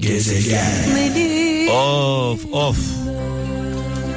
Gezegen. Of of.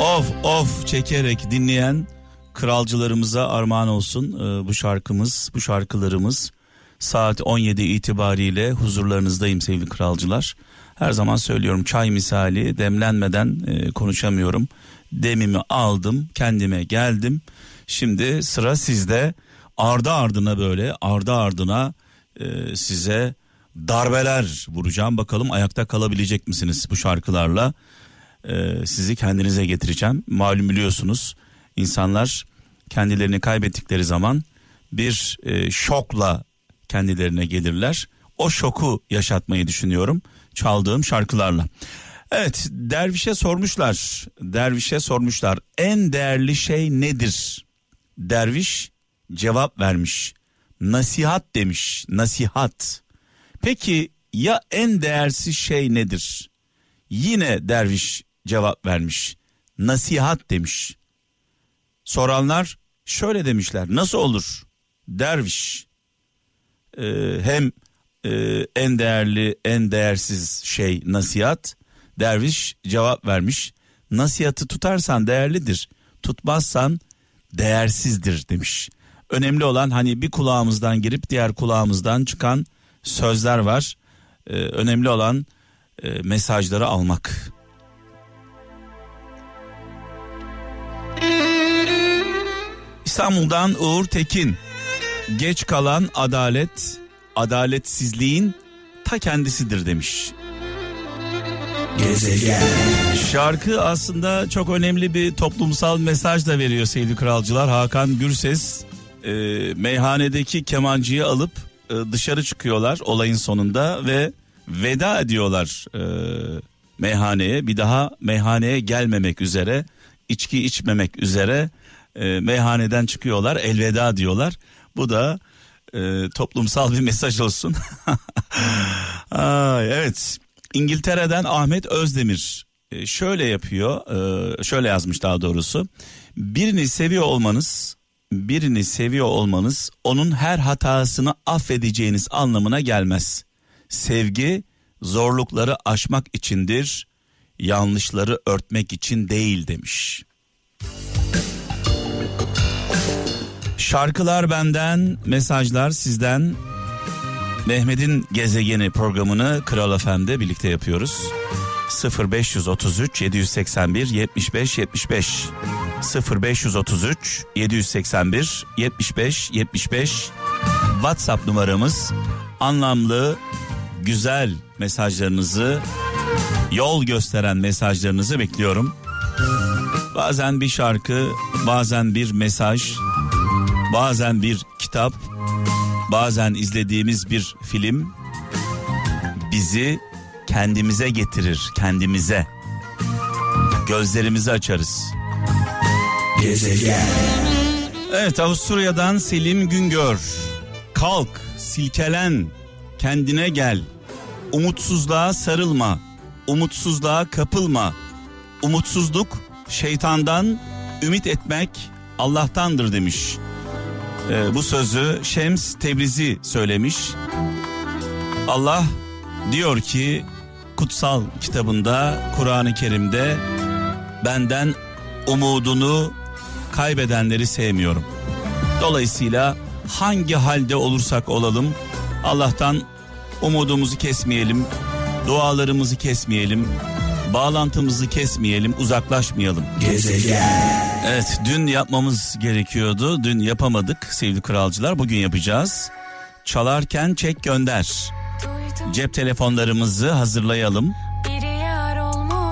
Of of çekerek dinleyen kralcılarımıza armağan olsun ee, bu şarkımız, bu şarkılarımız. Saat 17 itibariyle huzurlarınızdayım sevgili kralcılar. Her zaman söylüyorum çay misali demlenmeden e, konuşamıyorum. Demimi aldım, kendime geldim. Şimdi sıra sizde. Ardı ardına böyle, ardı ardına e, size darbeler vuracağım. Bakalım ayakta kalabilecek misiniz bu şarkılarla? Ee, sizi kendinize getireceğim. Malum biliyorsunuz insanlar kendilerini kaybettikleri zaman bir e, şokla kendilerine gelirler. O şoku yaşatmayı düşünüyorum çaldığım şarkılarla. Evet dervişe sormuşlar. Dervişe sormuşlar. En değerli şey nedir? Derviş cevap vermiş. Nasihat demiş. Nasihat. Peki ya en değersiz şey nedir? Yine derviş cevap vermiş. Nasihat demiş. Soranlar şöyle demişler. Nasıl olur? Derviş e, hem e, en değerli en değersiz şey nasihat. Derviş cevap vermiş. Nasihatı tutarsan değerlidir. Tutmazsan değersizdir demiş. Önemli olan hani bir kulağımızdan girip diğer kulağımızdan çıkan sözler var. Ee, önemli olan e, mesajları almak. İstanbul'dan Uğur Tekin. Geç kalan adalet, adaletsizliğin ta kendisidir demiş. Gezegen. Şarkı aslında çok önemli bir toplumsal mesaj da veriyor sevgili kralcılar. Hakan Gürses e, meyhanedeki kemancıyı alıp e, dışarı çıkıyorlar olayın sonunda ve veda ediyorlar e, meyhaneye. Bir daha meyhaneye gelmemek üzere, içki içmemek üzere e, meyhaneden çıkıyorlar, elveda diyorlar. Bu da e, toplumsal bir mesaj olsun. Ay, evet. İngiltere'den Ahmet Özdemir e, şöyle yapıyor, e, şöyle yazmış daha doğrusu. Birini seviyor olmanız, birini seviyor olmanız onun her hatasını affedeceğiniz anlamına gelmez. Sevgi zorlukları aşmak içindir, yanlışları örtmek için değil demiş. Şarkılar benden, mesajlar sizden. Mehmet'in gezegeni programını Kral FM'de birlikte yapıyoruz. 0533 781 75 75 0533 781 75 75 WhatsApp numaramız anlamlı güzel mesajlarınızı yol gösteren mesajlarınızı bekliyorum. Bazen bir şarkı, bazen bir mesaj, bazen bir kitap, bazen izlediğimiz bir film bizi kendimize getirir, kendimize. Gözlerimizi açarız. Gezegen. Evet Avusturya'dan Selim Güngör. Kalk, silkelen, kendine gel. Umutsuzluğa sarılma, umutsuzluğa kapılma. Umutsuzluk şeytandan, ümit etmek Allah'tandır demiş. Ee, bu sözü Şems Tebrizi söylemiş. Allah diyor ki kutsal kitabında Kur'an-ı Kerim'de benden umudunu kaybedenleri sevmiyorum. Dolayısıyla hangi halde olursak olalım Allah'tan umudumuzu kesmeyelim, dualarımızı kesmeyelim, bağlantımızı kesmeyelim, uzaklaşmayalım. Gezegen. Evet dün yapmamız gerekiyordu. Dün yapamadık sevgili kralcılar. Bugün yapacağız. Çalarken çek gönder. Cep telefonlarımızı hazırlayalım.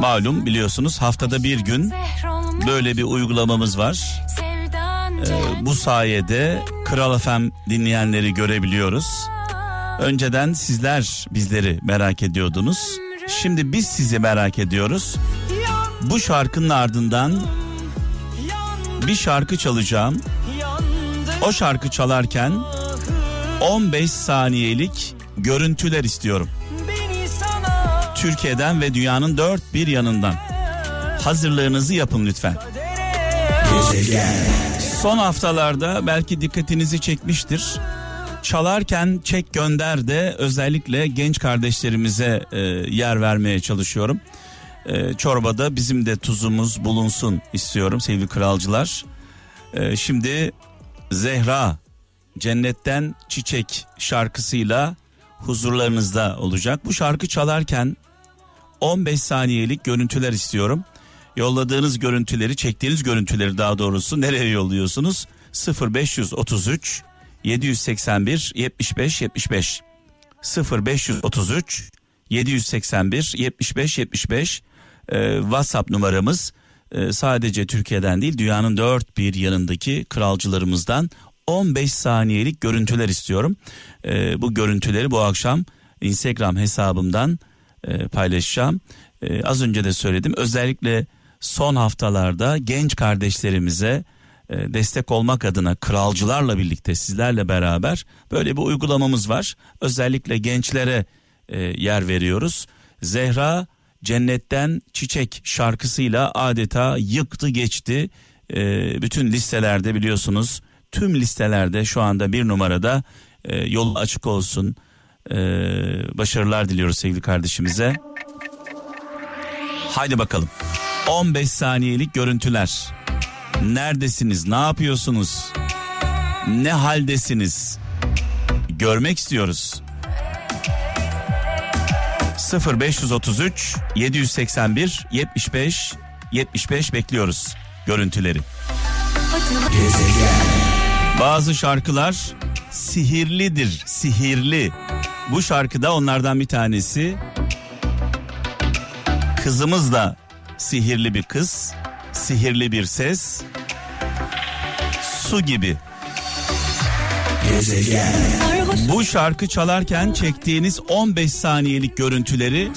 Malum biliyorsunuz haftada bir gün böyle bir uygulamamız var. Ee, bu sayede Kral FM dinleyenleri görebiliyoruz. Önceden sizler bizleri merak ediyordunuz. Şimdi biz sizi merak ediyoruz. Bu şarkının ardından bir şarkı çalacağım. O şarkı çalarken 15 saniyelik görüntüler istiyorum. Türkiye'den ve dünyanın dört bir yanından. Hazırlığınızı yapın lütfen. Son haftalarda belki dikkatinizi çekmiştir. çalarken çek gönder de özellikle genç kardeşlerimize e, yer vermeye çalışıyorum. E, çorbada bizim de tuzumuz bulunsun istiyorum sevgili kralcılar. E, şimdi Zehra Cennetten Çiçek şarkısıyla huzurlarınızda olacak. Bu şarkı çalarken 15 saniyelik görüntüler istiyorum. Yolladığınız görüntüleri, çektiğiniz görüntüleri daha doğrusu nereye yolluyorsunuz? 0533 781 75 75 0533 781 75 75 ee, WhatsApp numaramız ee, sadece Türkiye'den değil dünyanın dört bir yanındaki kralcılarımızdan 15 saniyelik görüntüler istiyorum. Ee, bu görüntüleri bu akşam Instagram hesabımdan e, paylaşacağım. Ee, az önce de söyledim özellikle son haftalarda genç kardeşlerimize e, destek olmak adına kralcılarla birlikte sizlerle beraber böyle bir uygulamamız var. Özellikle gençlere e, yer veriyoruz. Zehra Cennetten Çiçek şarkısıyla adeta yıktı geçti. E, bütün listelerde biliyorsunuz tüm listelerde şu anda bir numarada yol açık olsun. Başarılar diliyoruz sevgili kardeşimize. Haydi bakalım. 15 saniyelik görüntüler. Neredesiniz? Ne yapıyorsunuz? Ne haldesiniz? Görmek istiyoruz. 0533 781 75 75 bekliyoruz görüntüleri. Bazı şarkılar sihirlidir, sihirli. Bu şarkıda onlardan bir tanesi. Kızımız da sihirli bir kız, sihirli bir ses. Su gibi. Bu şarkı çalarken çektiğiniz 15 saniyelik görüntüleri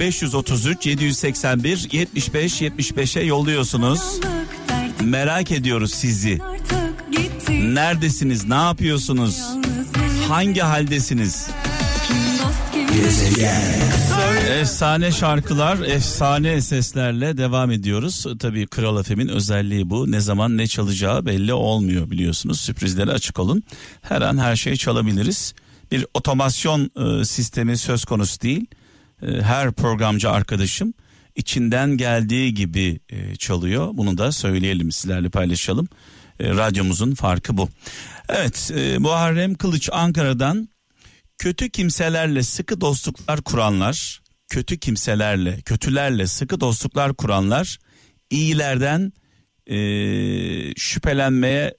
0533 781 75 75'e yolluyorsunuz. Merak ediyoruz sizi. Neredesiniz? Ne yapıyorsunuz? Hangi haldesiniz? Efsane şarkılar, efsane seslerle devam ediyoruz. Tabii Kral FM'in özelliği bu. Ne zaman ne çalacağı belli olmuyor biliyorsunuz. Sürprizlere açık olun. Her an her şeyi çalabiliriz. Bir otomasyon e, sistemi söz konusu değil. E, her programcı arkadaşım içinden geldiği gibi e, çalıyor. Bunu da söyleyelim sizlerle paylaşalım. E, radyomuzun farkı bu. Evet e, Muharrem Kılıç Ankara'dan kötü kimselerle sıkı dostluklar kuranlar, kötü kimselerle, kötülerle sıkı dostluklar kuranlar iyilerden e, şüphelenmeye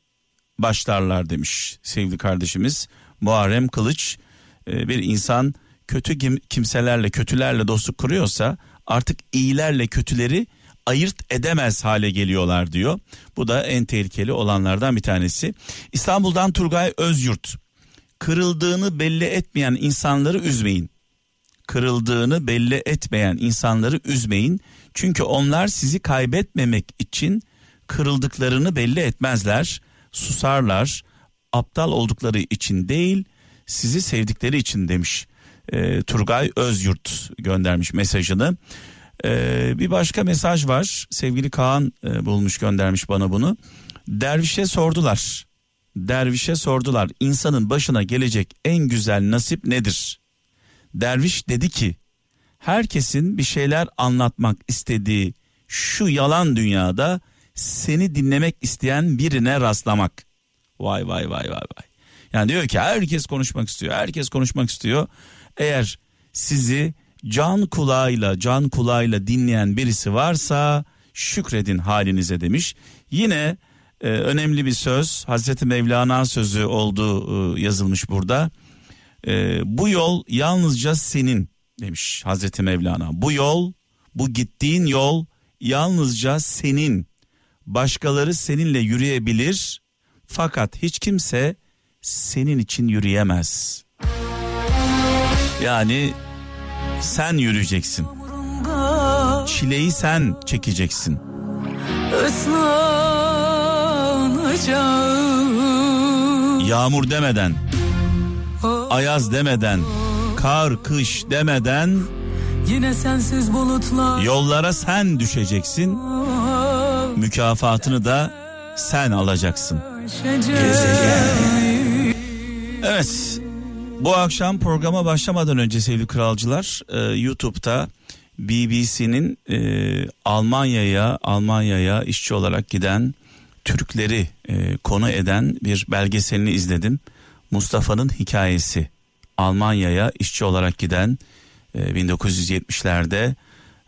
başlarlar demiş sevgili kardeşimiz Muharrem Kılıç. E, bir insan kötü kimselerle, kötülerle dostluk kuruyorsa artık iyilerle kötüleri ayırt edemez hale geliyorlar diyor. Bu da en tehlikeli olanlardan bir tanesi. İstanbul'dan Turgay Özyurt. Kırıldığını belli etmeyen insanları üzmeyin. Kırıldığını belli etmeyen insanları üzmeyin. Çünkü onlar sizi kaybetmemek için kırıldıklarını belli etmezler. Susarlar. Aptal oldukları için değil, sizi sevdikleri için demiş. E, Turgay Özyurt göndermiş mesajını. Ee, bir başka mesaj var. Sevgili Kaan e, bulmuş göndermiş bana bunu. Dervişe sordular. Dervişe sordular. İnsanın başına gelecek en güzel nasip nedir? Derviş dedi ki herkesin bir şeyler anlatmak istediği şu yalan dünyada seni dinlemek isteyen birine rastlamak. Vay vay vay vay vay. Yani diyor ki herkes konuşmak istiyor. Herkes konuşmak istiyor. Eğer sizi can kulağıyla can kulağıyla dinleyen birisi varsa şükredin halinize demiş. Yine e, önemli bir söz Hazreti Mevlana sözü olduğu e, yazılmış burada. E, bu yol yalnızca senin demiş Hazreti Mevlana. Bu yol bu gittiğin yol yalnızca senin. Başkaları seninle yürüyebilir fakat hiç kimse senin için yürüyemez. Yani sen yürüyeceksin. Çileyi sen çekeceksin. Yağmur demeden, ayaz demeden, kar kış demeden Yine sensiz bulutlar Yollara sen düşeceksin. Mükafatını da sen alacaksın. Evet. Bu akşam programa başlamadan önce sevgili kralcılar e, YouTube'da BBC'nin e, Almanya'ya Almanya'ya işçi olarak giden Türkleri e, konu eden bir belgeselini izledim. Mustafa'nın hikayesi. Almanya'ya işçi olarak giden e, 1970'lerde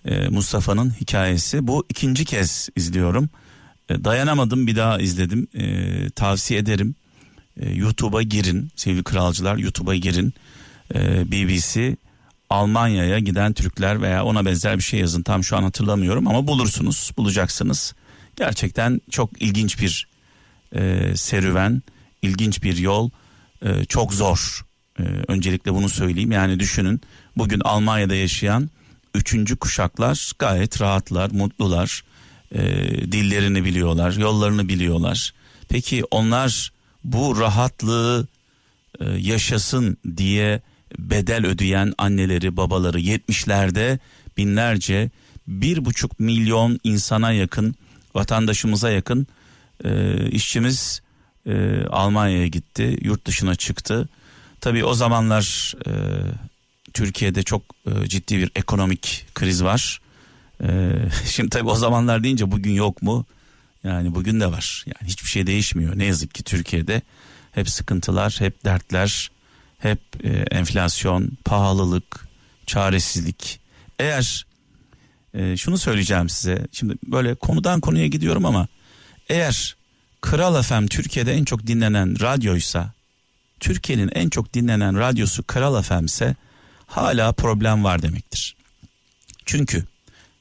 e, Mustafa'nın hikayesi. Bu ikinci kez izliyorum. E, dayanamadım bir daha izledim. E, tavsiye ederim. E, YouTube'a girin sevgili kralcılar YouTube'a girin. E, BBC Almanya'ya giden Türkler veya ona benzer bir şey yazın. Tam şu an hatırlamıyorum ama bulursunuz, bulacaksınız. Gerçekten çok ilginç bir e, serüven, ilginç bir yol, e, çok zor. E, öncelikle bunu söyleyeyim. Yani düşünün bugün Almanya'da yaşayan üçüncü kuşaklar gayet rahatlar, mutlular. E, dillerini biliyorlar, yollarını biliyorlar. Peki onlar bu rahatlığı e, yaşasın diye bedel ödeyen anneleri babaları 70'lerde binlerce bir buçuk milyon insana yakın vatandaşımıza yakın e, işçimiz e, Almanya'ya gitti yurt dışına çıktı. Tabii o zamanlar e, Türkiye'de çok e, ciddi bir ekonomik kriz var. E, şimdi tabii o zamanlar deyince bugün yok mu? Yani bugün de var. Yani hiçbir şey değişmiyor. Ne yazık ki Türkiye'de hep sıkıntılar, hep dertler, hep e, enflasyon, pahalılık, çaresizlik. Eğer e, şunu söyleyeceğim size. Şimdi böyle konudan konuya gidiyorum ama eğer Kral FM Türkiye'de en çok dinlenen radyoysa, Türkiye'nin en çok dinlenen radyosu Kral FM ise hala problem var demektir. Çünkü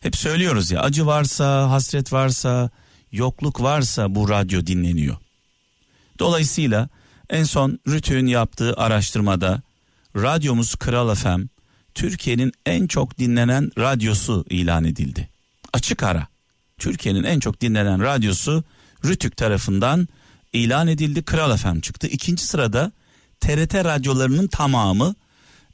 hep söylüyoruz ya acı varsa, hasret varsa, yokluk varsa bu radyo dinleniyor. Dolayısıyla en son Rütü'nün yaptığı araştırmada radyomuz Kral FM Türkiye'nin en çok dinlenen radyosu ilan edildi. Açık ara. Türkiye'nin en çok dinlenen radyosu Rütük tarafından ilan edildi. Kral FM çıktı. İkinci sırada TRT radyolarının tamamı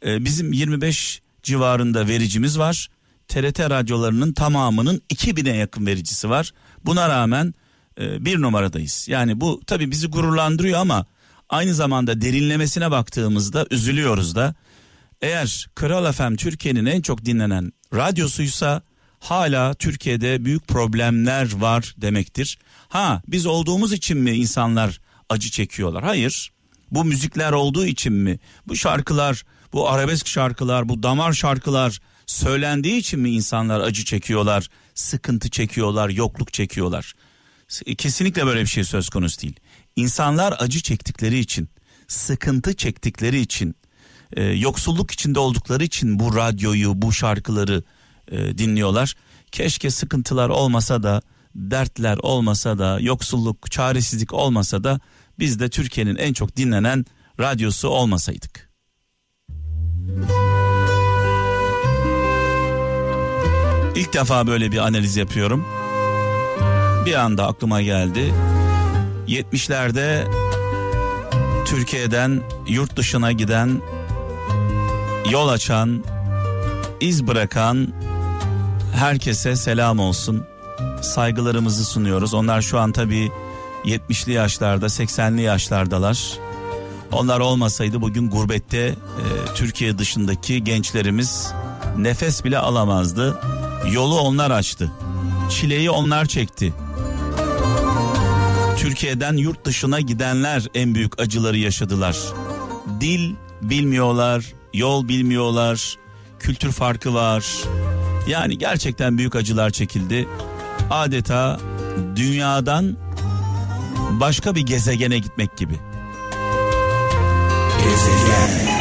e, bizim 25 civarında vericimiz var. TRT radyolarının tamamının 2000'e yakın vericisi var. Buna rağmen e, bir numaradayız. Yani bu tabii bizi gururlandırıyor ama aynı zamanda derinlemesine baktığımızda üzülüyoruz da. Eğer Kral FM Türkiye'nin en çok dinlenen radyosuysa hala Türkiye'de büyük problemler var demektir. Ha biz olduğumuz için mi insanlar acı çekiyorlar? Hayır. Bu müzikler olduğu için mi? Bu şarkılar, bu arabesk şarkılar, bu damar şarkılar söylendiği için mi insanlar acı çekiyorlar, sıkıntı çekiyorlar, yokluk çekiyorlar? Kesinlikle böyle bir şey söz konusu değil. İnsanlar acı çektikleri için, sıkıntı çektikleri için, e, yoksulluk içinde oldukları için bu radyoyu, bu şarkıları e, dinliyorlar. Keşke sıkıntılar olmasa da, dertler olmasa da, yoksulluk, çaresizlik olmasa da biz de Türkiye'nin en çok dinlenen radyosu olmasaydık. İlk defa böyle bir analiz yapıyorum. Bir anda aklıma geldi. 70'lerde Türkiye'den yurt dışına giden, yol açan, iz bırakan herkese selam olsun. Saygılarımızı sunuyoruz. Onlar şu an tabii 70'li yaşlarda, 80'li yaşlardalar. Onlar olmasaydı bugün gurbette e, Türkiye dışındaki gençlerimiz nefes bile alamazdı. Yolu onlar açtı. Çileyi onlar çekti. Türkiye'den yurt dışına gidenler en büyük acıları yaşadılar. Dil bilmiyorlar, yol bilmiyorlar, kültür farkı var. Yani gerçekten büyük acılar çekildi. Adeta dünyadan başka bir gezegene gitmek gibi. Gezegen.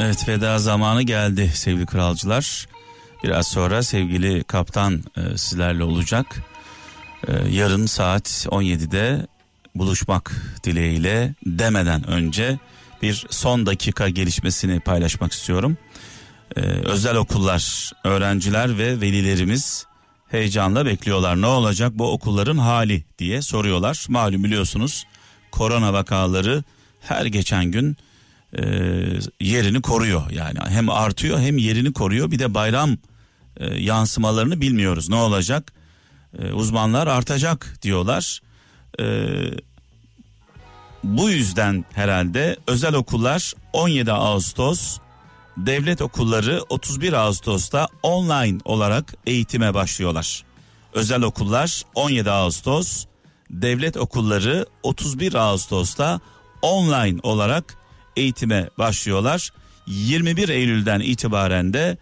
Evet veda zamanı geldi sevgili kralcılar. Biraz sonra sevgili kaptan e, sizlerle olacak. E, yarın saat 17'de buluşmak dileğiyle demeden önce bir son dakika gelişmesini paylaşmak istiyorum. E, özel okullar, öğrenciler ve velilerimiz heyecanla bekliyorlar. Ne olacak bu okulların hali diye soruyorlar. Malum biliyorsunuz korona vakaları her geçen gün e, yerini koruyor. Yani hem artıyor hem yerini koruyor. Bir de bayram e, yansımalarını bilmiyoruz. Ne olacak? E, uzmanlar artacak diyorlar. E, bu yüzden herhalde özel okullar 17 Ağustos, devlet okulları 31 Ağustos'ta online olarak eğitime başlıyorlar. Özel okullar 17 Ağustos, devlet okulları 31 Ağustos'ta online olarak eğitime başlıyorlar. 21 Eylül'den itibaren de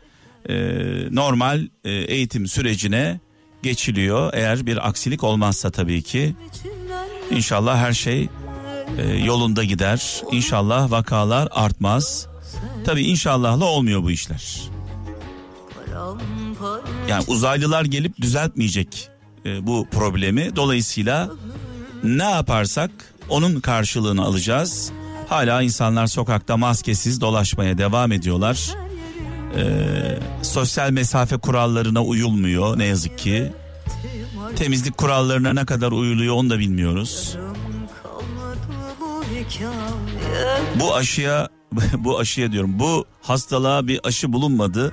e, normal e, eğitim sürecine geçiliyor. Eğer bir aksilik olmazsa tabii ki. İnşallah her şey e, yolunda gider. İnşallah vakalar artmaz. Tabii inşallahla olmuyor bu işler. Yani uzaylılar gelip düzeltmeyecek e, bu problemi. Dolayısıyla ne yaparsak onun karşılığını alacağız. Hala insanlar sokakta maskesiz dolaşmaya devam ediyorlar. Ee, sosyal mesafe kurallarına uyulmuyor ne yazık ki. Temizlik kurallarına ne kadar uyuluyor onu da bilmiyoruz. Bu aşıya bu aşıya diyorum bu hastalığa bir aşı bulunmadı.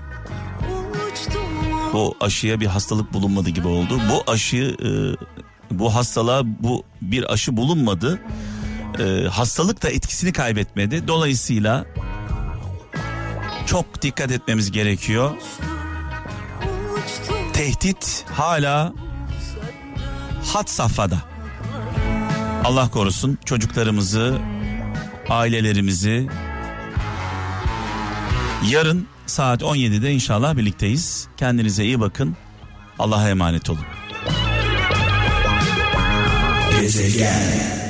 Bu aşıya bir hastalık bulunmadı gibi oldu. Bu aşı e, bu hastalığa bu bir aşı bulunmadı. E, hastalık da etkisini kaybetmedi. Dolayısıyla çok dikkat etmemiz gerekiyor. Tehdit hala hat safhada. Allah korusun çocuklarımızı, ailelerimizi. Yarın saat 17'de inşallah birlikteyiz. Kendinize iyi bakın. Allah'a emanet olun. Gezegen